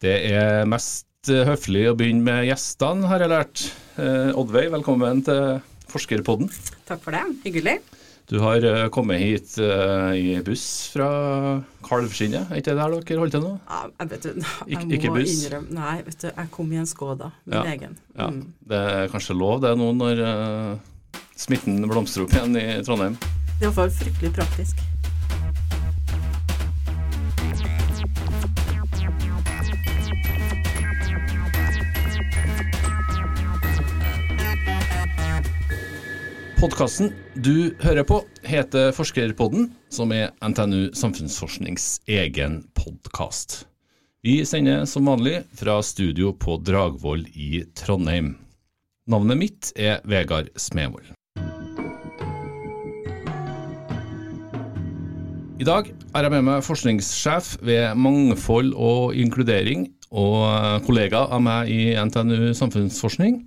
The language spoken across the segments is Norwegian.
Det er mest eh, høflig å begynne med gjestene, har jeg lært. Eh, Oddveig, velkommen til Forskerpodden. Takk for det. Hyggelig. Du har eh, kommet hit eh, i buss fra Kalvskinnet, er ikke det der dere holdt til nå? Ja, jeg vet du, jeg må ikke buss? innrømme Nei, vet du, jeg kom i en Skoda, min Ja, egen. Ja, Mm. Det er kanskje lov det nå når eh, smitten blomstrer opp igjen i Trondheim. Det er iallfall fryktelig praktisk. Podkasten du hører på, heter Forskerpodden, som er NTNU Samfunnsforsknings egen podkast. Vi sender som vanlig fra studio på Dragvoll i Trondheim. Navnet mitt er Vegard Smevold. I dag er jeg med meg forskningssjef ved Mangfold og inkludering og kollega av meg i NTNU Samfunnsforskning,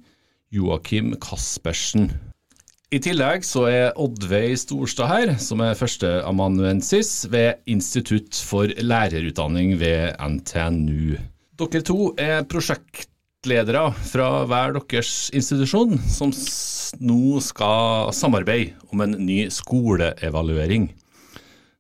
Joakim Kaspersen. I tillegg så er Oddveig Storstad her, som er førsteamanuensis ved Institutt for lærerutdanning ved NTNU. Dere to er prosjektledere fra hver deres institusjon, som nå skal samarbeide om en ny skoleevaluering.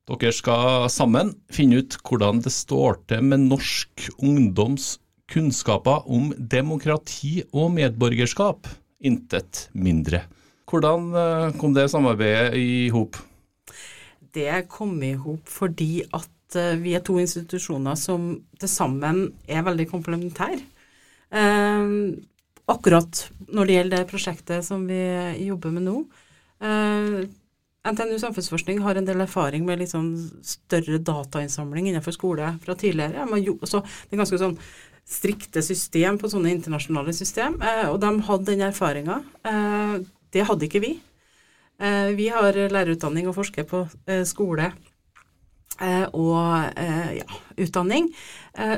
Dere skal sammen finne ut hvordan det står til med norsk ungdoms kunnskaper om demokrati og medborgerskap. Intet mindre. Hvordan eh, kom det samarbeidet i hop? Det kom i hop fordi at eh, vi er to institusjoner som til sammen er veldig komplementære. Eh, akkurat når det gjelder det prosjektet som vi jobber med nå. Eh, NTNU Samfunnsforskning har en del erfaring med litt sånn større datainnsamling innenfor skole fra tidligere. Jo, så det er ganske sånn strikte system på sånne internasjonale system, eh, og de hadde den erfaringa. Det hadde ikke vi. Eh, vi har lærerutdanning og forsker på eh, skole eh, og ja, utdanning.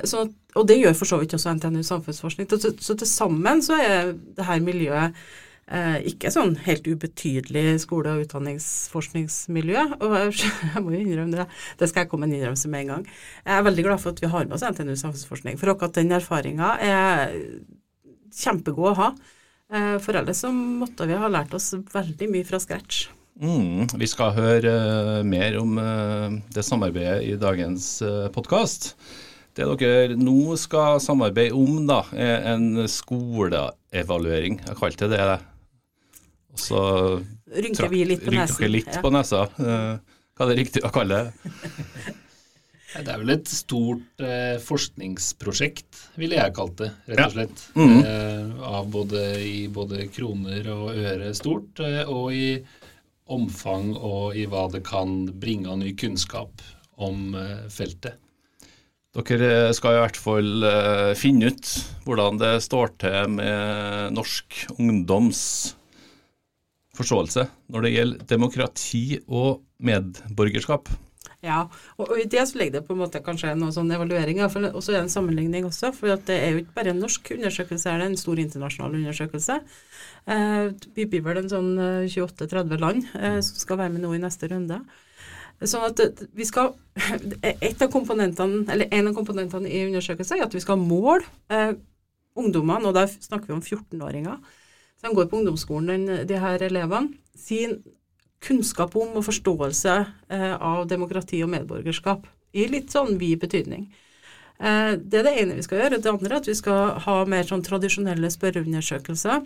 Så, og det gjør for så vidt også NTNU Samfunnsforskning. Så, så til sammen så er det her miljøet ikke sånn helt ubetydelig skole- og utdanningsforskningsmiljø. Og jeg må jo innrømme det. Det skal jeg komme med en innrømmelse med en gang. Jeg er veldig glad for at vi har med oss NTNU Samfunnsforskning, for akkurat den erfaringa er kjempegod å ha. Eh, For ellers så måtte vi ha lært oss veldig mye fra scratch. Mm, vi skal høre eh, mer om eh, det samarbeidet i dagens podkast. Det dere nå skal samarbeide om, da, er en skoleevaluering. Jeg kalte det det. Og så Rynker vi litt på nesen. litt Ja. på nesa. Hva er det riktig å kalle det? Det er vel et stort eh, forskningsprosjekt, ville jeg kalt det, rett og slett. Mhm. Eh, av både, I både kroner og øre stort, eh, og i omfang og i hva det kan bringe av ny kunnskap om eh, feltet. Dere skal i hvert fall eh, finne ut hvordan det står til med norsk ungdoms forståelse når det gjelder demokrati og medborgerskap. Ja, og, og i det så ligger det på en måte kanskje noe sånn evaluering, og så er det en sammenligning også. For det er jo ikke bare en norsk undersøkelse, det er en stor internasjonal undersøkelse. Eh, vi blir vel en sånn eh, 28-30 land eh, som skal være med nå i neste runde. Sånn at vi skal, et av komponentene, eller En av komponentene i undersøkelsen er at vi skal måle eh, ungdommene, og da snakker vi om 14-åringer, som går på ungdomsskolen, de her elevene, sin kunnskap om og forståelse eh, av demokrati og medborgerskap. I litt sånn vid betydning. Eh, det er det ene vi skal gjøre. Det andre er at vi skal ha mer sånn tradisjonelle spørreundersøkelser.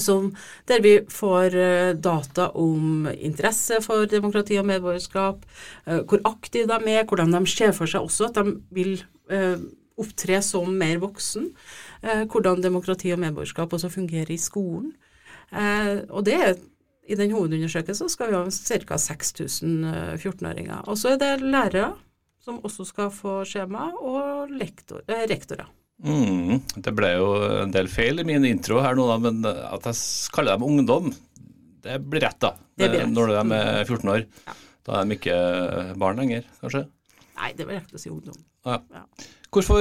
Som, der vi får eh, data om interesse for demokrati og medborgerskap, hvor aktive de er, hvordan de ser for seg også at de vil opptre som mer voksen, hvordan demokrati og medborgerskap også fungerer i skolen. Og det er i den hovedundersøkelsen skal vi ha ca. 6000 eh, 14-åringer. Og så er det lærere som også skal få skjema, og lektor, eh, rektorer. Mm, det ble jo en del feil i min intro her nå, da, men at jeg kaller dem ungdom, det blir rett, da. Det blir rett. Når de er 14 år. Ja. Da er de ikke barn lenger, kanskje. Nei, det var rett å si ungdom. Ja. Ja. Hvorfor,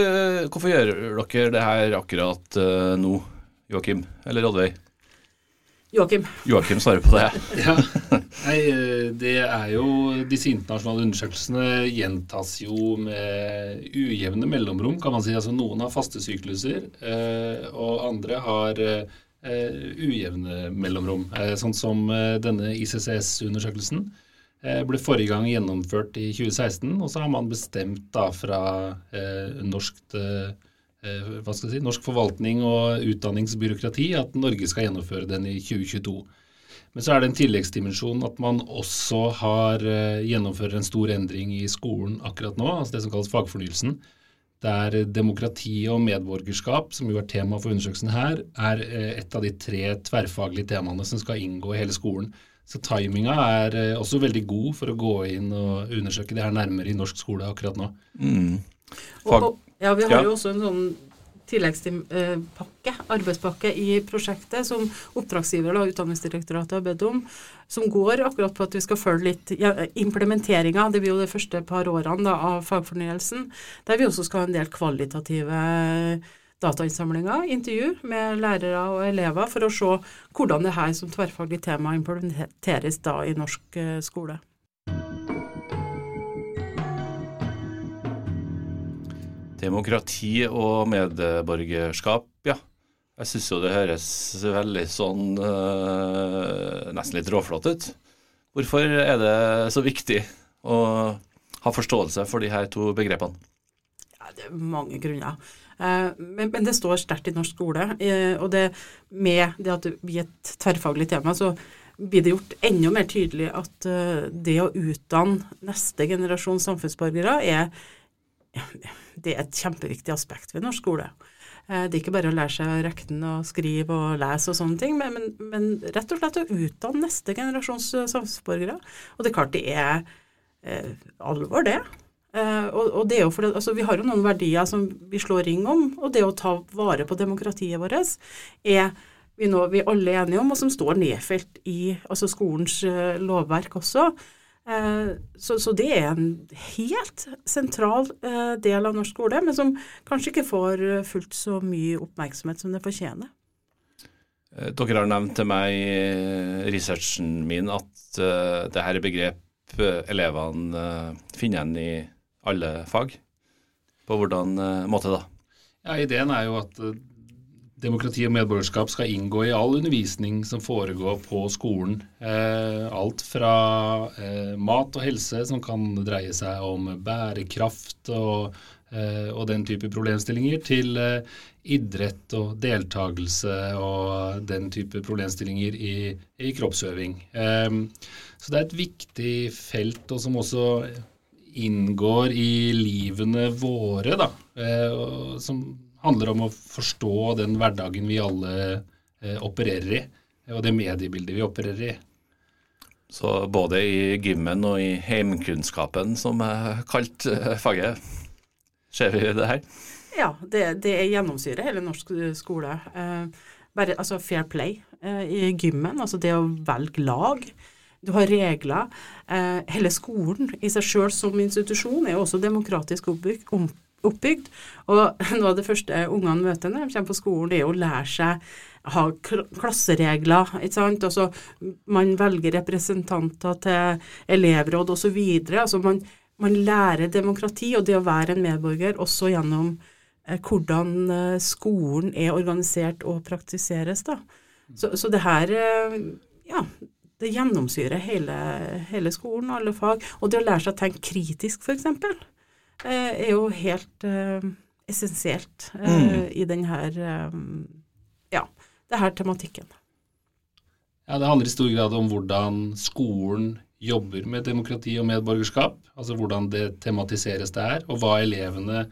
hvorfor gjør dere det her akkurat eh, nå, Joakim eller Oddveig? Joakim. Joakim svarer på det. Ja, Nei, eh, det er jo Disse internasjonale undersøkelsene gjentas jo med ujevne mellomrom, kan man si. Altså Noen har faste sykluser, eh, og andre har eh, ujevne mellomrom. Sånn som denne ICCS-undersøkelsen ble forrige gang gjennomført i 2016, og så har man bestemt da fra norskt Eh, hva skal jeg si, norsk forvaltning og utdanningsbyråkrati at Norge skal gjennomføre den i 2022. Men så er det en tilleggsdimensjon at man også har uh, gjennomfører en stor endring i skolen akkurat nå, altså det som kalles fagfornyelsen. Der demokrati og medborgerskap, som jo er tema for undersøkelsen her, er uh, et av de tre tverrfaglige temaene som skal inngå i hele skolen. Så timinga er også veldig god for å gå inn og undersøke det her nærmere i norsk skole akkurat nå. Mm. Fag, og, ja, vi har ja. jo også en sånn tilleggspakke, arbeidspakke i prosjektet som oppdragsgiver, og Utdanningsdirektoratet, har bedt om, som går akkurat på at vi skal følge litt ja, implementeringa. Det blir jo de første par årene da, av fagfornyelsen, der vi også skal ha en del kvalitative datainnsamlinger, intervju med lærere og elever, for å se hvordan det her som tverrfaglig tema implementeres da i norsk eh, skole. Demokrati og medborgerskap, ja. Jeg syns jo det høres veldig sånn øh, Nesten litt råflott ut. Hvorfor er det så viktig å ha forståelse for de her to begrepene? Ja, det er mange grunner. Eh, men, men, det står sterkt i norsk skole. Eh, og det, med det at det blir et tverrfaglig tema, så blir det gjort enda mer tydelig at det å utdanne neste generasjon samfunnsborgere er det er et kjempeviktig aspekt ved norsk skole. Eh, det er ikke bare å lære seg å regne og skrive og lese og sånne ting, men, men, men, rett og slett å utdanne neste generasjons eh, samfunnsborgere. Og det er klart det er eh, alvor, det. Eh, og, og, det er jo fordi, altså, Vi har jo noen verdier som vi slår ring om, og det å ta vare på demokratiet vårt er vi, nå, vi alle enige om, og som står nedfelt i altså skolens uh, lovverk også. Eh, så, så, det er en helt sentral eh, del av norsk skole, men som kanskje ikke får eh, fullt så mye oppmerksomhet som det fortjener. Dere har nevnt til meg i researchen min at uh, det her er begrep elevene uh, finner igjen i alle fag. På hvordan uh, måte da? Ja, Ideen er jo at demokrati og medborgerskap skal inngå i all undervisning som foregår på skolen. Eh, alt fra eh, mat og helse, som kan dreie seg om bærekraft og, eh, og den type problemstillinger, til idrett og deltakelse og den type problemstillinger i, i kroppsøving. Så det er et viktig felt, og som også inngår i livene våre, da, som handler om å forstå den hverdagen vi alle eh, opererer i, og det mediebildet vi opererer i. Så både i gymmen og i heimkunnskapen, som er kalt eh, faget, ser vi det her? Ja, det, det gjennomsyrer hele norsk skole. Eh, bare, altså fair play eh, i gymmen, altså det å velge lag. Du har regler. Eh, hele skolen i seg sjøl som institusjon er jo også demokratisk oppbygd, oppbygd. Og noe av det første ungene møter når de kommer på skolen, det er å lære seg ha klasseregler. ikke sant? Altså, man velger representanter til elevråd osv. Altså, man, man lærer demokrati og det å være en medborger også gjennom eh, hvordan eh, skolen er organisert og praktiseres. da. Så, så det her eh, ja, det gjennomsyrer hele, hele skolen, alle fag. Og det å lære seg å tenke kritisk, f.eks. Eh, er jo helt uh, essensielt uh, mm. i denne ja, det her tematikken. Ja, Det handler i stor grad om hvordan skolen jobber med demokrati og medborgerskap. Altså hvordan det tematiseres der, og hva elevene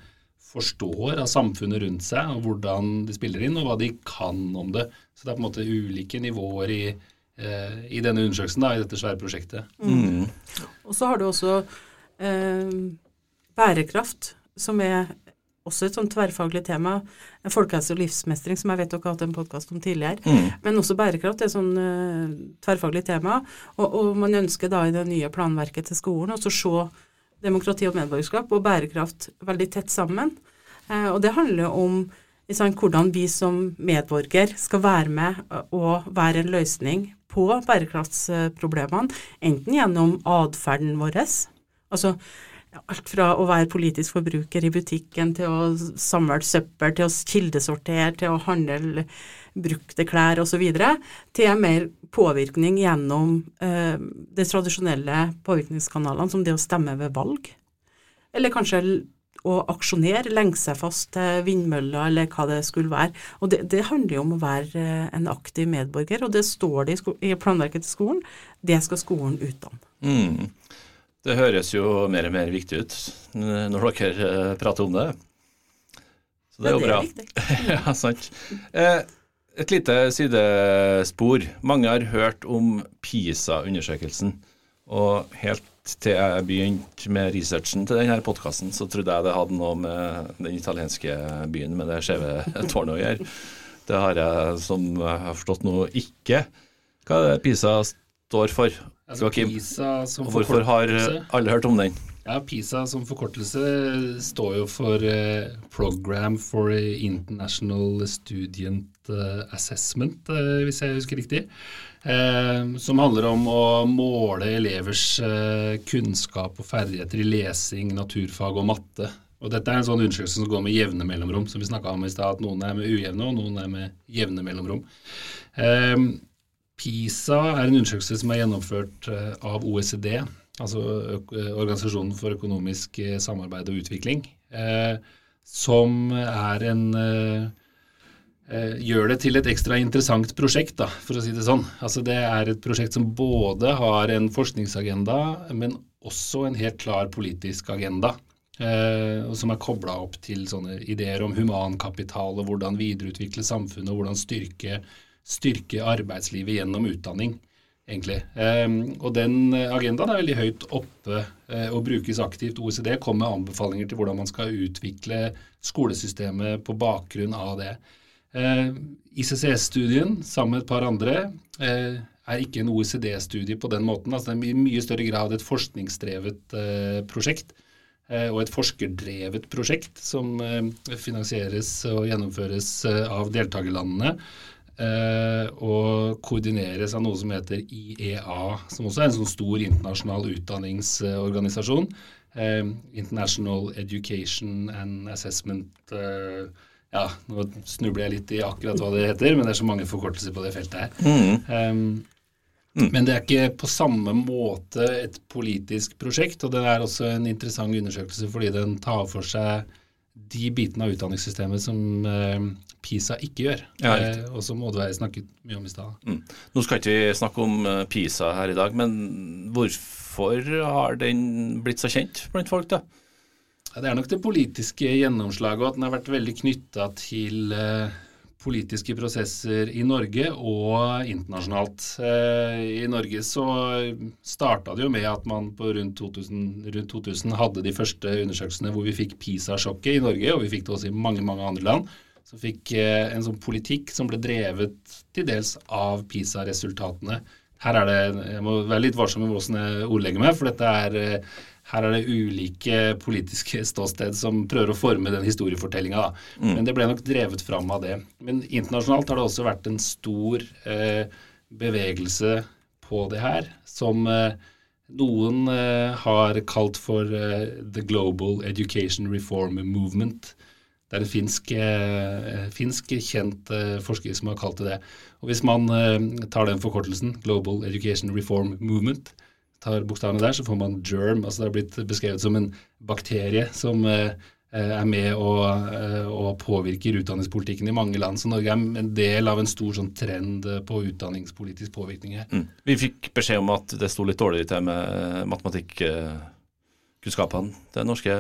forstår av samfunnet rundt seg, og hvordan de spiller inn, og hva de kan om det. Så det er på en måte ulike nivåer i, eh, i denne undersøkelsen, da, i dette svære prosjektet. Mm. Og så har du også eh, bærekraft, som er også et sånn tverrfaglig tema. Folkehelse og livsmestring, som jeg vet dere har hatt en podkast om tidligere. Mm. Men også bærekraft er et sånn uh, tverrfaglig tema. Og, og, man ønsker da i det nye planverket til skolen å se demokrati og medborgerskap og bærekraft veldig tett sammen. Uh, og det handler om hvordan vi som medborger skal være med og være en løsning på bærekraftsproblemene, enten gjennom atferden vår, altså alt fra å være politisk forbruker i butikken til å samle søppel, til å kildesortere, til å handle brukte klær osv., til mer påvirkning gjennom eh, de tradisjonelle påvirkningskanalene, som det å stemme ved valg. Eller kanskje å aksjonere, lenke seg fast til vindmøller eller hva det skulle være. Og det, det, handler jo om å være eh, en aktiv medborger, og det står det i, planverket til skolen. Det skal skolen utdanne. Mm. Det høres jo mer og mer viktig ut når dere eh, prater om det. Så det er jo bra. ja, sant. Eh, et lite sidespor. Mange har hørt om PISA-undersøkelsen. Og helt til jeg begynte med researchen til denne podkasten, så trodde jeg det hadde noe med den italienske byen med det skjeve tårnet å gjøre. Det har jeg, som jeg har forstått nå, ikke. Hva er det PISA står for? Altså, PISA som Hvorfor har alle hørt om den? Ja, PISA som forkortelse står jo for eh, Program for International Student uh, Assessment, eh, hvis jeg husker riktig. som handler om å måle elevers kunnskap og ferdigheter i lesing, naturfag og matte. Og Dette er en sånn undersøkelse som går med jevne mellomrom, som vi snakka om i stad. At noen er med ujevne, og noen er med jevne mellomrom. PISA er en undersøkelse som er gjennomført eh, av OECD, altså eh, Organisasjonen for økonomisk eh, samarbeid og utvikling, som er en gjør det til et ekstra interessant prosjekt, da, for å si det sånn. Altså Det er et prosjekt som både har en forskningsagenda, men også en helt klar politisk agenda. Eh, og som er kobla opp til sånne ideer om humankapital og hvordan videreutvikle samfunnet og hvordan styrke styrke arbeidslivet gjennom utdanning, egentlig. Um, og den agendaen er veldig høyt oppe uh, og brukes aktivt. OECD kom med anbefalinger til hvordan man skal utvikle skolesystemet på bakgrunn av det. Uh, ICCS-studien sammen med et par andre uh, er ikke en OECD-studie på den måten. Altså, det er i mye større grad et forskningsdrevet prosjekt og et forskerdrevet prosjekt som finansieres og gjennomføres av deltakerlandene. Uh, og koordineres av noe som heter IEA, som også er en sånn stor internasjonal utdanningsorganisasjon. Uh, International Education and Assessment uh, Ja, nå snubler jeg litt i akkurat hva det heter, men det er så mange forkortelser på det feltet her. Mm. Um, mm. Men det er ikke på samme måte et politisk prosjekt, og det er også en interessant undersøkelse fordi den tar for seg de bitene av utdanningssystemet som eh, PISA ikke gjør, ja, eh, og som Oddveig snakket mye om i stad. Mm. Nå skal ikke vi snakke om eh, PISA her i dag, men hvorfor har den blitt så kjent blant folk, da? Ja, det er nok det politiske gjennomslaget, og at den har vært veldig knytta til eh, politiske prosesser i Norge og internasjonalt. Eh, I Norge så starta det jo med at man på rundt 2000, rundt 2000 hadde de første undersøkelsene hvor vi fikk PISA-sjokket i Norge, og vi fikk det også i mange, mange andre land. Så fikk eh, en sånn politikk som ble drevet til dels av PISA-resultatene. Her er det, Jeg må være litt varsom med hvordan jeg ordlegger meg, for dette er eh, her er det ulike politiske ståsted som prøver å forme den historiefortellinga. Mm. Men det ble nok drevet fram av det. Men internasjonalt har det også vært en stor eh, bevegelse på det her, som eh, noen eh, har kalt for eh, The Global Education Reform Movement. Det er en finsk, eh, finsk kjent eh, forsker som har kalt det det. Og Hvis man tar den forkortelsen, Global Education Reform Movement, tar bokstavene der, så får man germ. altså Det har blitt beskrevet som en bakterie som eh, er med og, eh, og, påvirker utdanningspolitikken i mange land. Så Norge er en del av en stor sånn trend på utdanningspolitisk påvirkning her. Mm. Vi fikk beskjed om at det sto litt dårlig til med matematikkunnskapene til norske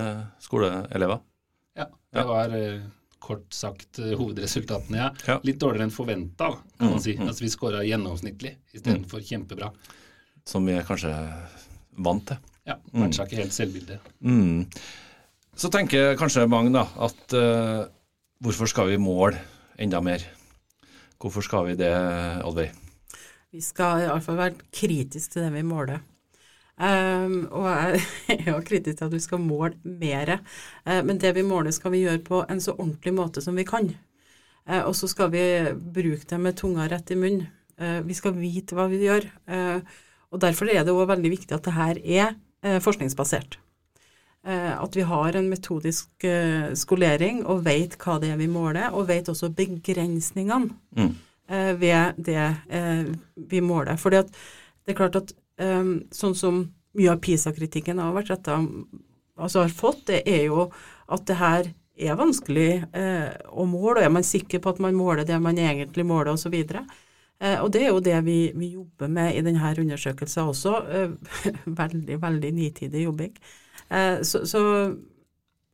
skoleelever. Ja, det var eh, kort sagt hovedresultatene. Ja. ja. Litt dårligere enn forventa, kan man mm, si. Mm. Altså Vi scora gjennomsnittlig istedenfor mm. kjempebra som vi er kanskje vant til. Ja, matcha ikke helt selvbildet. Mm. Så tenker kanskje mange da at uh, hvorfor skal vi måle enda mer? Hvorfor skal vi det, Oddveig? Vi skal iallfall være kritiske til det vi måler. Um, og jeg er jo kritisk til at vi skal måle mer. Uh, men det vi måler, skal vi gjøre på en så ordentlig måte som vi kan. Uh, og så skal vi bruke det med tunga rett i munnen. Uh, vi skal vite hva vi gjør. Eh, og Derfor er det òg veldig viktig at det her er eh, forskningsbasert. Eh, at vi har en metodisk eh, skolering og vet hva det er vi måler, og vet også begrensningene Mm. eh, ved det eh, vi måler. Fordi at det er klart at sånn som mye av PISA-kritikken har vært retta altså har fått, det er jo at det her er vanskelig eh, å måle, og er man sikker på at man måler det man egentlig måler, osv. Eh, og det er jo det vi, vi jobber med i denne undersøkelsen også. Eh, veldig, veldig nitidig jobbing. Eh, så, så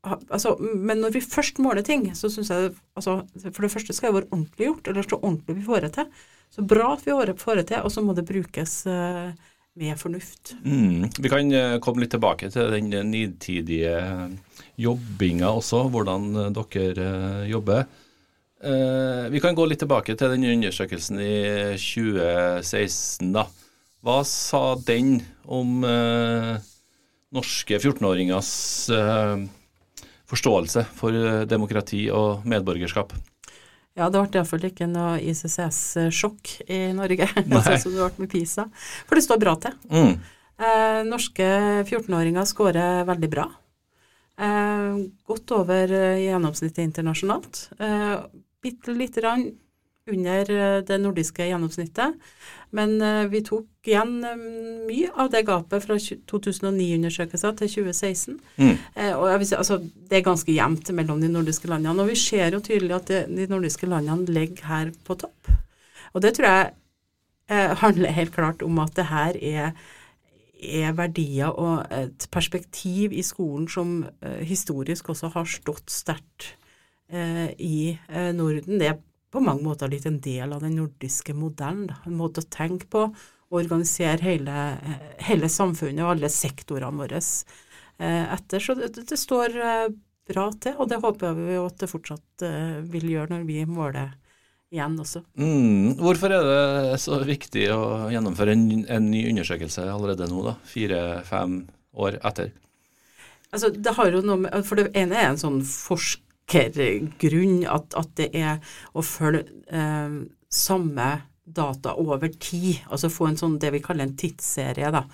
altså, men når vi først måler ting, så syns jeg altså, For det første skal det være ordentlig gjort, eller så ordentlig vi får det til. Så bra at vi får det- til, og så må det brukes eh, med fornuft. Mm. Vi kan eh, komme litt tilbake til den nitidige jobbinga også, hvordan eh, dere eh, jobber. Eh, Vi kan gå litt tilbake til den undersøkelsen i 2016. da. Hva sa den om eh, norske 14-åringers eh, forståelse for demokrati og medborgerskap? Ja, det ble iallfall ikke noe ICCS-sjokk i Norge, sånn som det ble med PISA. For det står bra til. Mm. Eh, norske 14-åringer scorer veldig bra. Eh, godt over gjennomsnittet internasjonalt. Eh, Bitte lite grann under eh, det nordiske gjennomsnittet. Men eh, vi tok igjen eh, mye av det gapet fra 2009-undersøkelser til 2016. Mm. Og si, altså, det er ganske jevnt mellom de nordiske landene. Og vi ser jo tydelig at det, de nordiske landene ligger her på topp. Og det tror jeg eh, handler helt klart om at det her er, er verdier og et perspektiv i skolen som eh, historisk også har stått sterkt i eh, Norden. Det er på mange måter litt en del av den nordiske modellen. En måte å tenke på og organisere hele, eh, hele samfunnet og alle sektorene våre eh, etter. Så det, det står eh, bra til, og det håper vi at det fortsatt eh, vil gjøre når vi måler igjen også. Mm. Hvorfor er det så viktig å gjennomføre en, en ny undersøkelse allerede nå, da? Fire-fem år etter? Altså, det har jo noe med, For det ene er en sånn forskergrunn, at, at det er å følge eh, samme data over tid. Altså få en sånn det vi kaller en tidsserie, da.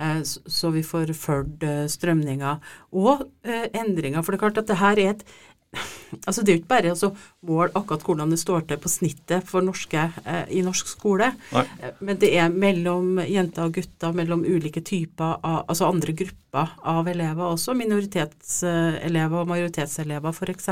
Eh, så, så vi får fulgt eh, strømninger og eh, endringer. For det er klart at det her er et Altså Det er jo ikke bare å måle akkurat hvordan det står til på snittet for norske eh, i norsk skole, Nei. Eh, men det er mellom jenter og gutter, mellom ulike typer av Altså andre grupper av elever også, minoritetselever og majoritetselever f.eks.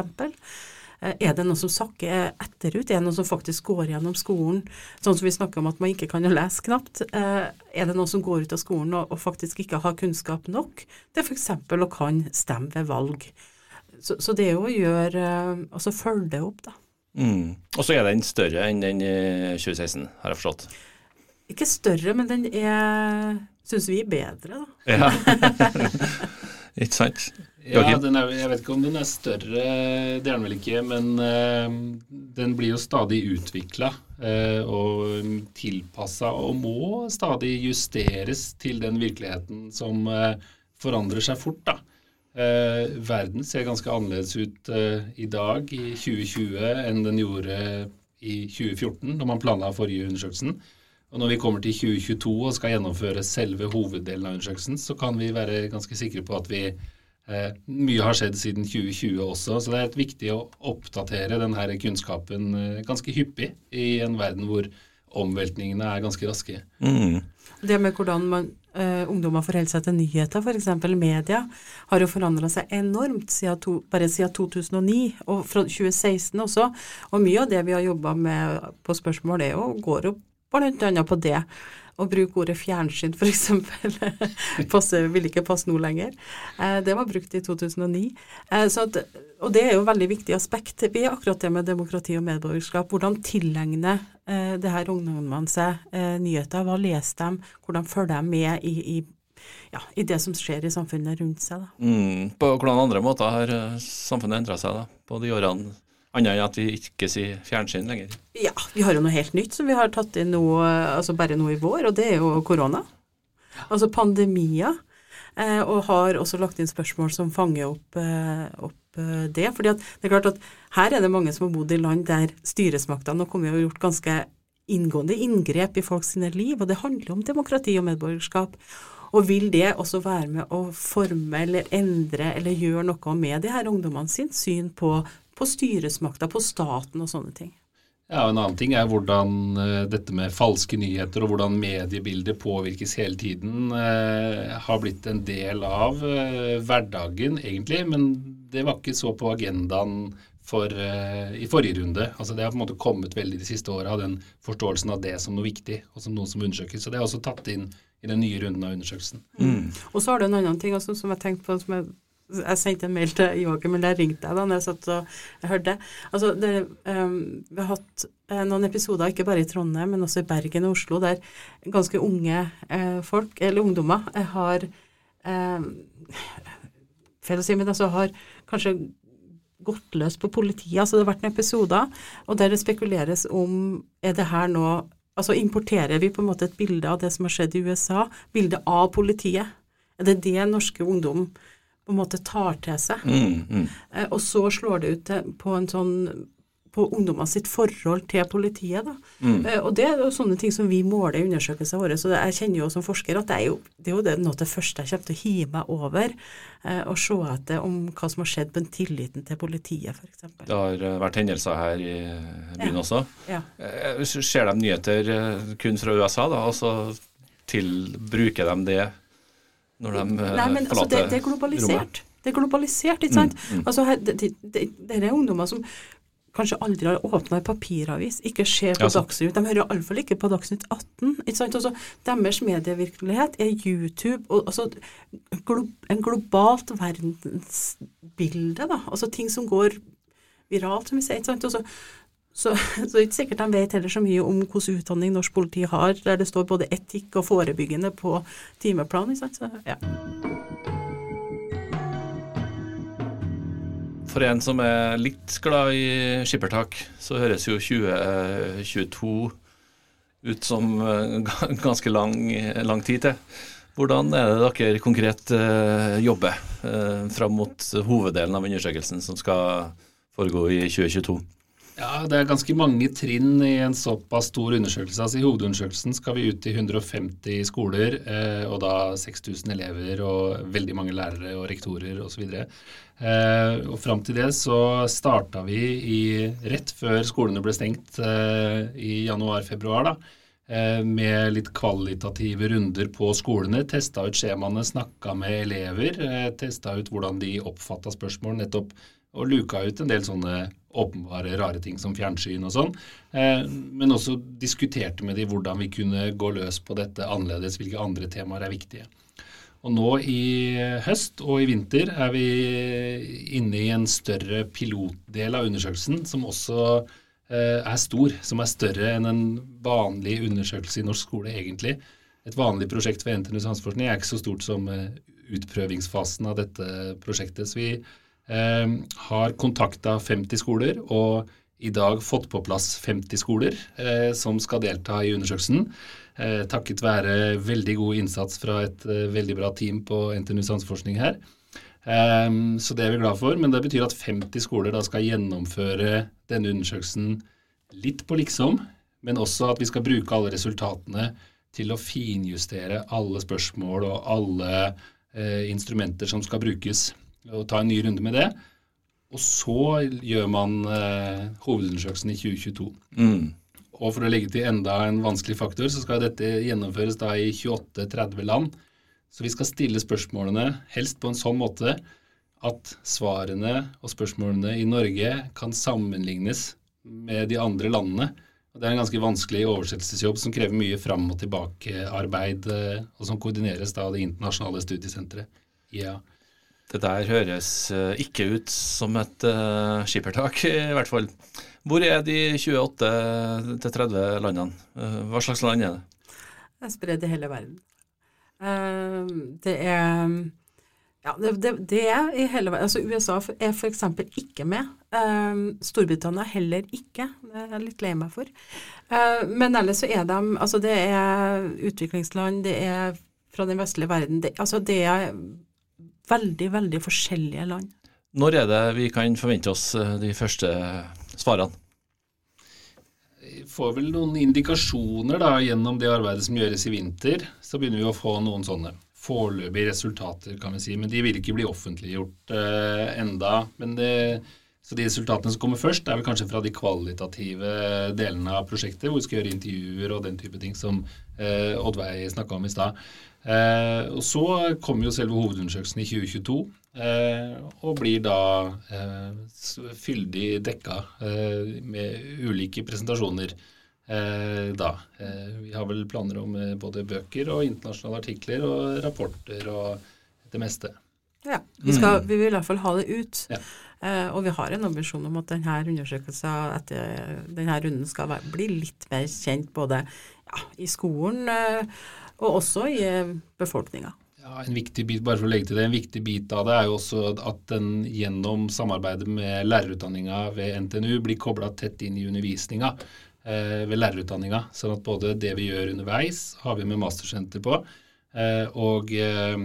Eh, Er det noe som sakker etterut? Er det noe som faktisk går gjennom skolen? Sånn som vi snakker om at man ikke kan lese knapt. Eh, Er det noe som går ut av skolen og, og faktisk ikke har kunnskap nok til f.eks. å kan stemme ved valg? Så, så det er jo å gjøre eh, Altså følge det opp, da. Mm. Og så er den større enn den i 2016, har jeg forstått. Ikke større, men den er Syns vi er bedre, da. Ja. ikke sant? Ja, den er, jeg vet ikke om den er større, det er den vel ikke, men uh, den blir jo stadig utvikla og tilpassa og må stadig justeres til den virkeligheten som uh, forandrer seg fort. da. Eh, verden ser ganske annerledes ut eh, i dag, i 2020, enn den gjorde i 2014, da man planla forrige undersøkelsen. Og når vi kommer til 2022 og skal gjennomføre selve hoveddelen av undersøkelsen, så kan vi være ganske sikre på at vi eh, mye har skjedd siden 2020 også, så det er viktig å oppdatere denne kunnskapen eh, ganske hyppig i en verden hvor omveltningene er ganske raske. Mm. Det med hvordan man, eh, ungdommer forholder seg til nyheter, f.eks. media, har jo forandra seg enormt siden to, bare siden 2009, og fra 2016 også. Og mye av det vi har jobba med på spørsmål, er jo, går jo bl.a. på det. Å bruke ordet fjernsyn, f.eks. vil ikke passe nå lenger. Eh, det var brukt i 2009. Eh, så at, og det er jo et veldig viktig aspekt ved akkurat det med demokrati og medborgerskap. Hvordan tilegner eh, det her ungdommene seg nyheter? Hva leser de? Hvordan følger de med i, i, ja, i det som skjer i samfunnet rundt seg? Da? Mm. På hvordan andre måter har samfunnet endra seg da, på de årene, annet enn at vi ikke sier fjernsyn lenger? Ja, vi har jo noe helt nytt som vi har tatt inn nå, altså bare nå i vår, og det er jo korona. Altså pandemier. eh, og har også lagt inn spørsmål som fanger opp, eh, opp eh, det. fordi at det er klart at her er det mange som har bodd i land der styresmaktene har kommet og gjort ganske inngående inngrep i folks liv, og det handler om demokrati og medborgerskap. Og vil det også være med å forme eller endre eller gjøre noe med de her ungdommene sin syn på, på styresmakta, på staten og sånne ting? Ja, En annen ting er hvordan uh, dette med falske nyheter og hvordan mediebildet påvirkes hele tiden, eh, har blitt en del av eh, hverdagen, egentlig. Men det var ikke så på agendaen for, i forrige runde. Altså Det har på en måte kommet veldig de siste åra, den forståelsen av det som noe viktig og som noe som undersøkes. Så det er også tatt inn i den nye runden av undersøkelsen. Mm. Og så har du en annen ting altså, som jeg tenkte på, som jeg jeg sendte en mail til Joakim, eller jeg ringte deg da når jeg satt og jeg hørte. Altså, det, um, vi har hatt uh, noen episoder, ikke bare i Trondheim, men også i Bergen og Oslo, der ganske unge uh, folk, eller ungdommer, uh, har Feil å si, men altså har kanskje gått løs på politiet. Altså det har vært noen episoder, og der det spekuleres om er det her nå Altså importerer vi på en måte et bilde av det som har skjedd i USA, bildet av politiet. Er det det norske ungdom på en måte tar til seg. Mm, mm. Eh, og så slår det ut på en sånn på ungdommene sitt forhold til politiet. Da. Mm. Eh, og Det er jo sånne ting som vi måler i undersøkelsene våre. så Jeg kjenner jo som forsker at det er jo, det er jo det, noe av det første jeg kommer til å hive meg over. Eh, og se etter om hva som har skjedd med tilliten til politiet, f.eks. Det har eh, vært hendelser her i byen ja. også. Ja. Ser de nyheter kun fra USA, da? så til, bruker de det når de eh, Nei, men, altså, det, det, er globalisert. Rommet. Det er globalisert, ikke sant. Mm, mm. Altså, her, det, det, er ungdommer som kanskje aldri har åpna en papiravis, ikke ser på ja, Dagsnytt. De hører iallfall ikke på Dagsnytt 18. ikke sant? Altså, deres medievirkelighet er YouTube og altså, glo en globalt verdensbilde. da, altså Ting som går viralt, som vi sier. ikke sant? Altså, så, så det er ikke sikkert de vet heller så mye om hvilken utdanning norsk politi har, der det står både etikk og forebyggende på timeplanen. Så, ja. For en som er litt glad i skippertak, så høres jo 2022 ut som eh, ganske lang, lang tid til. Hvordan er det dere konkret uh, jobber uh, fram mot hoveddelen av undersøkelsen som skal foregå i 2022? Ja, Det er ganske mange trinn i en såpass stor undersøkelse. Altså I hovedundersøkelsen skal vi ut i 150 skoler, eh, og da 6000 elever og veldig mange lærere og rektorer osv. Eh, og Fram til det så starta vi i, rett før skolene ble stengt eh, i januar-februar. da, eh, Med litt kvalitative runder på skolene. Testa ut skjemaene, snakka med elever. Eh, testa ut hvordan de oppfatta spørsmål. nettopp og luka ut en del sånne åpenbare rare ting som fjernsyn og sånn. Eh, men også diskuterte med de hvordan vi kunne gå løs på dette annerledes, hvilke andre temaer er viktige. Og nå i høst og i vinter er vi inne i en større pilotdel av undersøkelsen, som også eh, er stor, som er større enn en vanlig undersøkelse i norsk skole, egentlig. Et vanlig prosjekt for NTNU Sanseforskning er ikke så stort som eh, utprøvingsfasen av dette prosjektet. Så vi eh, har kontakta 50 skoler og i dag fått på plass 50 skoler eh, som skal delta i undersøkelsen. Eh, takket være veldig god innsats fra et eh, veldig bra team på NTNU Sanseforskning her. Ehm, så det er vi glad for. Men det betyr at 50 skoler da skal gjennomføre denne undersøkelsen litt på liksom, men også at vi skal bruke alle resultatene til å finjustere alle spørsmål og alle eh, instrumenter som skal brukes og ta en ny runde med det. Og så gjør man eh, hovedundersøkelsen i 2022. Mm. Og for å legge til enda en vanskelig faktor, så skal dette gjennomføres da i 28-30 land. Så vi skal stille spørsmålene helst på en sånn måte at svarene og spørsmålene i Norge kan sammenlignes med de andre landene. Og Det er en ganske vanskelig oversettelsesjobb som krever mye fram og tilbake-arbeid, eh, og som koordineres da av det internasjonale studiesenteret IEA. Det der høres eh, ikke ut som et uh, skippertak, i hvert fall. Hvor er de 28-30 landene? Uh, hva slags land er det? Det er spredd i hele verden. Uh, det er ja, det, det, det, er i hele verden. Altså USA er f.eks. ikke med. Storbritannia heller ikke. Det er jeg litt lei meg for. men ellers så er de Altså det er utviklingsland, det er fra den vestlige verden. Det, altså det er veldig, veldig forskjellige land. Når er det vi kan forvente oss eh, de første svarene? Vi får vel noen indikasjoner da, gjennom det arbeidet som gjøres i vinter. Så begynner vi å få noen sånne foreløpige resultater, kan vi si. Men de vil ikke bli offentliggjort eh, enda. Men det, så de resultatene som kommer først, er vel kanskje fra de kvalitative delene av prosjektet, hvor vi skal gjøre intervjuer og den type ting som eh, Oddveig snakka om i stad. Eh, og Så kommer jo selve hovedundersøkelsen i 2022, eh, og blir da eh, fyldig dekka eh, med ulike presentasjoner. Eh, da. Eh, vi har vel planer om både bøker og internasjonale artikler og rapporter og det meste. Ja, vi, skal, vi vil i hvert fall ha det ut. Ja. og vi har en ambisjon om at denne undersøkelsen etter denne runden skal være, bli litt mer kjent både ja, i skolen og også i eh, befolkninga. Ja, en viktig bit bare for å legge til det, en viktig bit av det er jo også at den gjennom samarbeidet med lærerutdanninga ved NTNU blir kobla tett inn i undervisninga eh, ved lærerutdanninga. Sånn at både det vi gjør underveis, har vi med mastersenter på, Eh, og eh,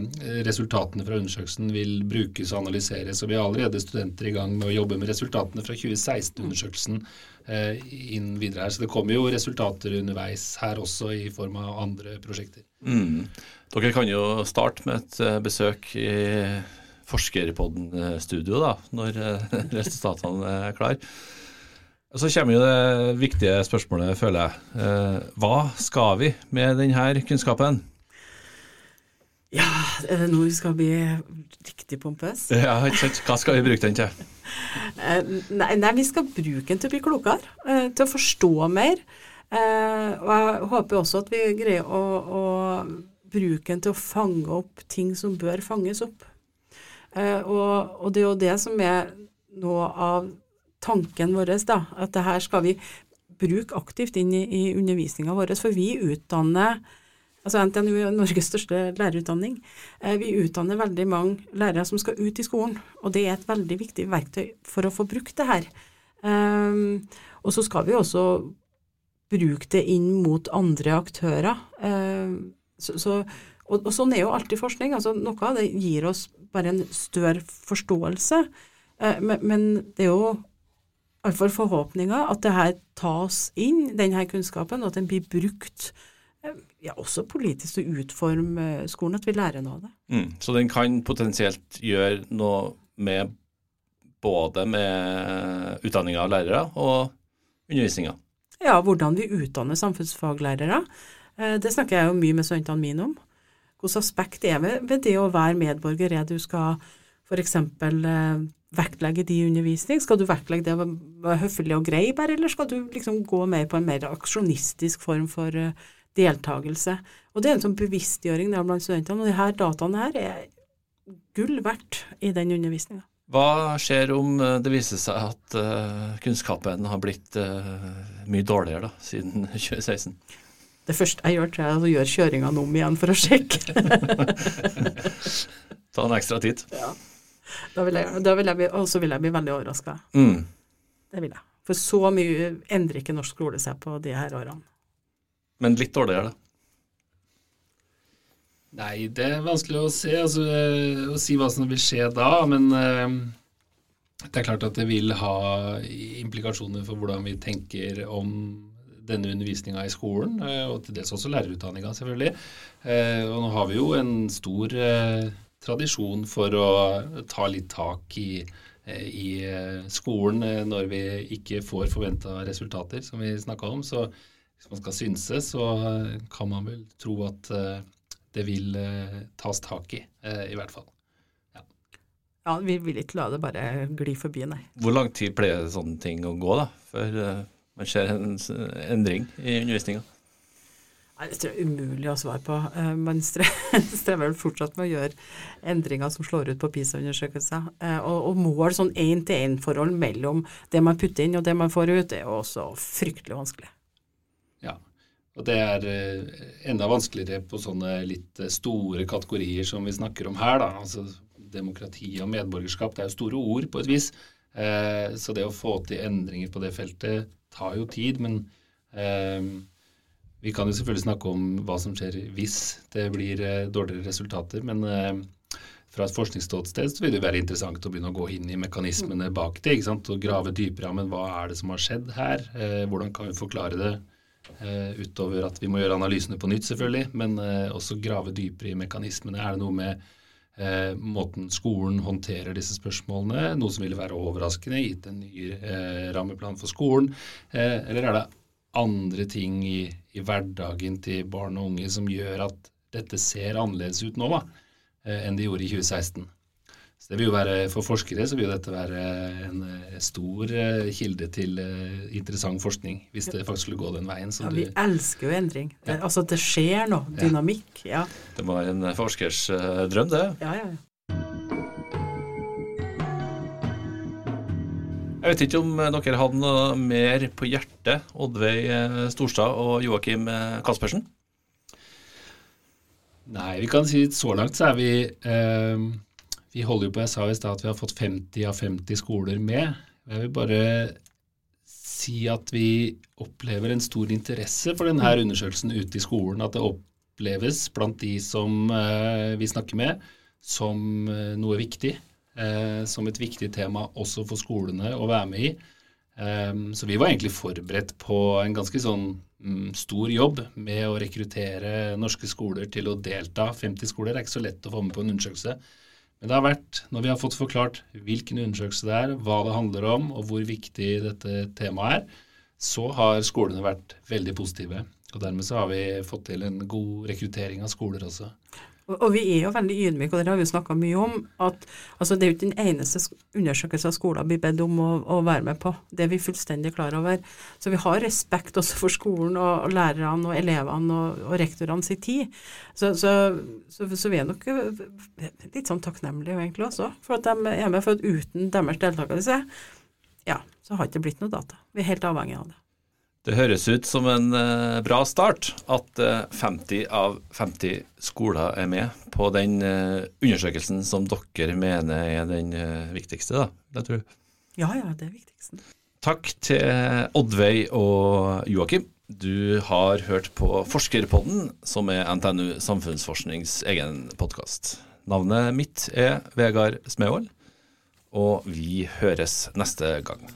resultatene fra undersøkelsen vil brukes og analyseres. og Vi har allerede studenter i gang med å jobbe med resultatene fra 2016-undersøkelsen eh, inn videre her. Så det kommer jo resultater underveis her også i form av andre prosjekter. Mm. Dere kan jo starte med et besøk i Forskerpodden-studio da, når resultatene er klare. Så kommer jo det viktige spørsmålet, føler jeg. Hva skal vi med denne kunnskapen? Ja, er det nå vi skal bli riktig pompøs? Ja, ikke sant. Hva skal vi bruke den til? Eh, nei, nei, vi skal bruke den til å bli klokere, eh, til å forstå mer. Eh, og jeg håper også at vi greier å, å bruke den til å fange opp ting som bør fanges opp. Og, og det er jo det som er noe av tanken vår, da. At det her skal vi bruke aktivt inn i, i undervisninga vår. For vi utdanner Altså NTNU er Norges største lærerutdanning. Eh, vi utdanner veldig mange lærere som skal ut i skolen, og det er et veldig viktig verktøy for å få brukt det her. Um, og så skal vi også bruke det inn mot andre aktører. Um, så, så, og, og, sånn er jo alltid forskning. altså Noe av det gir oss bare en større forståelse, uh, men, men, det er jo iallfall forhåpninger at det her tas inn, denne kunnskapen, og at den blir brukt ja, også politisk å utforme skolen, at vi lærer noe av det. Mm, så den kan potensielt gjøre noe med både med utdanninga av lærere og undervisninga? Ja, hvordan vi utdanner samfunnsfaglærere. Eh, det snakker jeg jo mye med studentene mine om. Hvilket aspekt er ved, ved det å være medborger er du skal f.eks. Eh, vektlegge de undervisning? Skal du vektlegge det å være høflig og grei bare, eller skal du liksom gå mer på en mer aksjonistisk form for uh, deltakelse. Og det er en sånn bevisstgjøring der blant studentene. Og de her dataene her er gull verdt i den undervisninga. Hva skjer om eh, det viser seg at uh, kunnskapen har blitt uh, mye dårligere da, siden 2016? Det første jeg gjør, er å gjøre kjøringene om igjen for å sjekke. Ta en ekstra tid. Ja. Da vil jeg, da vil jeg bli, og så vil jeg bli veldig overraska. Mm. Det vil jeg. For så mye endrer ikke norsk skole seg på de her årene. Men litt dårligere, da? Nei, det er vanskelig å se, altså, eh, å si hva som vil skje da. Men uh, det er klart at det vil ha implikasjoner for hvordan vi tenker om denne undervisninga i skolen, uh, og til dels også lærerutdanninga, selvfølgelig. Og nå har vi jo en stor tradisjon for å ta litt tak i i skolen når vi ikke får forventa resultater, som vi snakka om. Så hvis man skal synse, så eh, kan man vel tro at eh, det vil eh, tas tak i, i hvert fall. Ja. ja, vi vil ikke la det bare gli forbi, nei. Hvor lang tid pleier sånne ting å gå, da, før man ser en endring i undervisninga? Det tror jeg er umulig å svare på. Man strever vel fortsatt med å gjøre endringer som slår ut på PISA-undersøkelser. Og, og mål sånn én-til-én-forhold mellom det man putter inn og det man får ut, er også fryktelig vanskelig. Og det er eh, enda vanskeligere på sånne litt eh, store kategorier som vi snakker om her. da, altså Demokrati og medborgerskap det er jo store ord på et vis. Eh, så det å få til endringer på det feltet tar jo tid. Men, eh, vi kan jo selvfølgelig snakke om hva som skjer hvis det blir eh, dårligere resultater, men eh, fra et forskningsståsted så vil det være interessant å begynne å gå inn i mekanismene bak det. ikke sant? Og grave dypere. Men hva er det som har skjedd her? Hvordan kan vi forklare det? Eh, utover at vi må gjøre analysene på nytt, selvfølgelig, men eh, også grave dypere i mekanismene. Er det noe med eh, måten skolen håndterer disse spørsmålene, noe som ville være overraskende gitt en ny eh, rammeplan for skolen, eh, eller er det andre ting i, i, hverdagen til barn og unge som gjør at dette ser annerledes ut nå da, enn det gjorde i 2016? Så det vil jo være, For forskere så vil jo dette være en eh, stor eh, kilde til eh, interessant forskning, hvis det faktisk skulle gå den veien. ja, Vi du, elsker jo endring. Ja. Altså det skjer noe. Dynamikk. ja. Det må være en forskers drøm, det. Ja, ja, ja. Jeg vet ikke om dere hadde noe mer på hjertet, Oddveig Storstad og Joakim Kaspersen? Nei, vi kan si så langt så er vi eh, vi holder jeg sa i stad at vi har fått 50 av 50 skoler med. Jeg vil bare si at vi opplever en stor interesse for denne undersøkelsen ute i skolen. At det oppleves blant de som eh, vi snakker med, som eh, noe viktig. Eh, som et viktig tema også for skolene å være med i. Eh, så vi var egentlig forberedt på en ganske sånn mm, stor jobb med å rekruttere norske skoler til å delta. 50 skoler er ikke så lett å få med på en undersøkelse. Men det har vært, når vi har fått forklart hvilken undersøkelse det er, hva det handler om og hvor viktig dette temaet er, så har skolene vært veldig positive. Og dermed så har vi fått til en god rekruttering av skoler også. Og, vi er jo veldig ydmyke, og det har vi snakka mye om, at altså, det er jo ikke den eneste undersøkelsen skolen blir bedt om å, å, være med på. Det er vi fullstendig klar over. Så vi har respekt også for skolen og, og lærerne og elevene og, og rektorene sin tid. Så, så, så, så, vi er nok litt sånn takknemlige egentlig også for at de er med. For at uten deres deltakelse, ja, så har det ikke blitt noe data. Vi er helt avhengig av det. Det høres ut som en uh, bra start at uh, eh, 50 av 50 skoler er med på den uh, undersøkelsen som dere mener er den viktigste, da. Det tror jeg. Ja, ja, det er viktigste. Takk til Oddveig og Joakim. Du har hørt på Forskerpodden, som er NTNU Samfunnsforsknings egen podkast. Navnet mitt er Vegard Smevold, og vi høres neste gang.